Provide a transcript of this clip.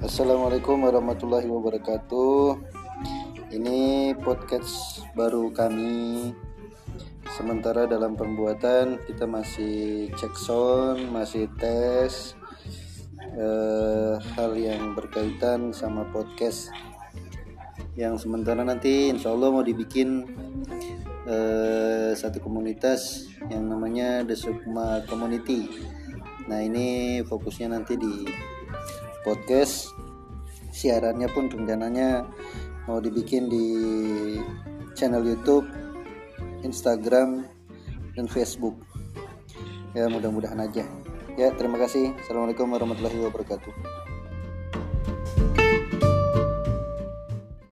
Assalamualaikum warahmatullahi wabarakatuh. Ini podcast baru kami. Sementara dalam pembuatan kita masih cek sound, masih tes eh, hal yang berkaitan sama podcast. Yang sementara nanti insya Allah mau dibikin eh, satu komunitas yang namanya The Sukma Community. Nah ini fokusnya nanti di podcast siarannya pun rencananya mau dibikin di channel YouTube, Instagram, dan Facebook. Ya mudah-mudahan aja. Ya terima kasih. Assalamualaikum warahmatullahi wabarakatuh.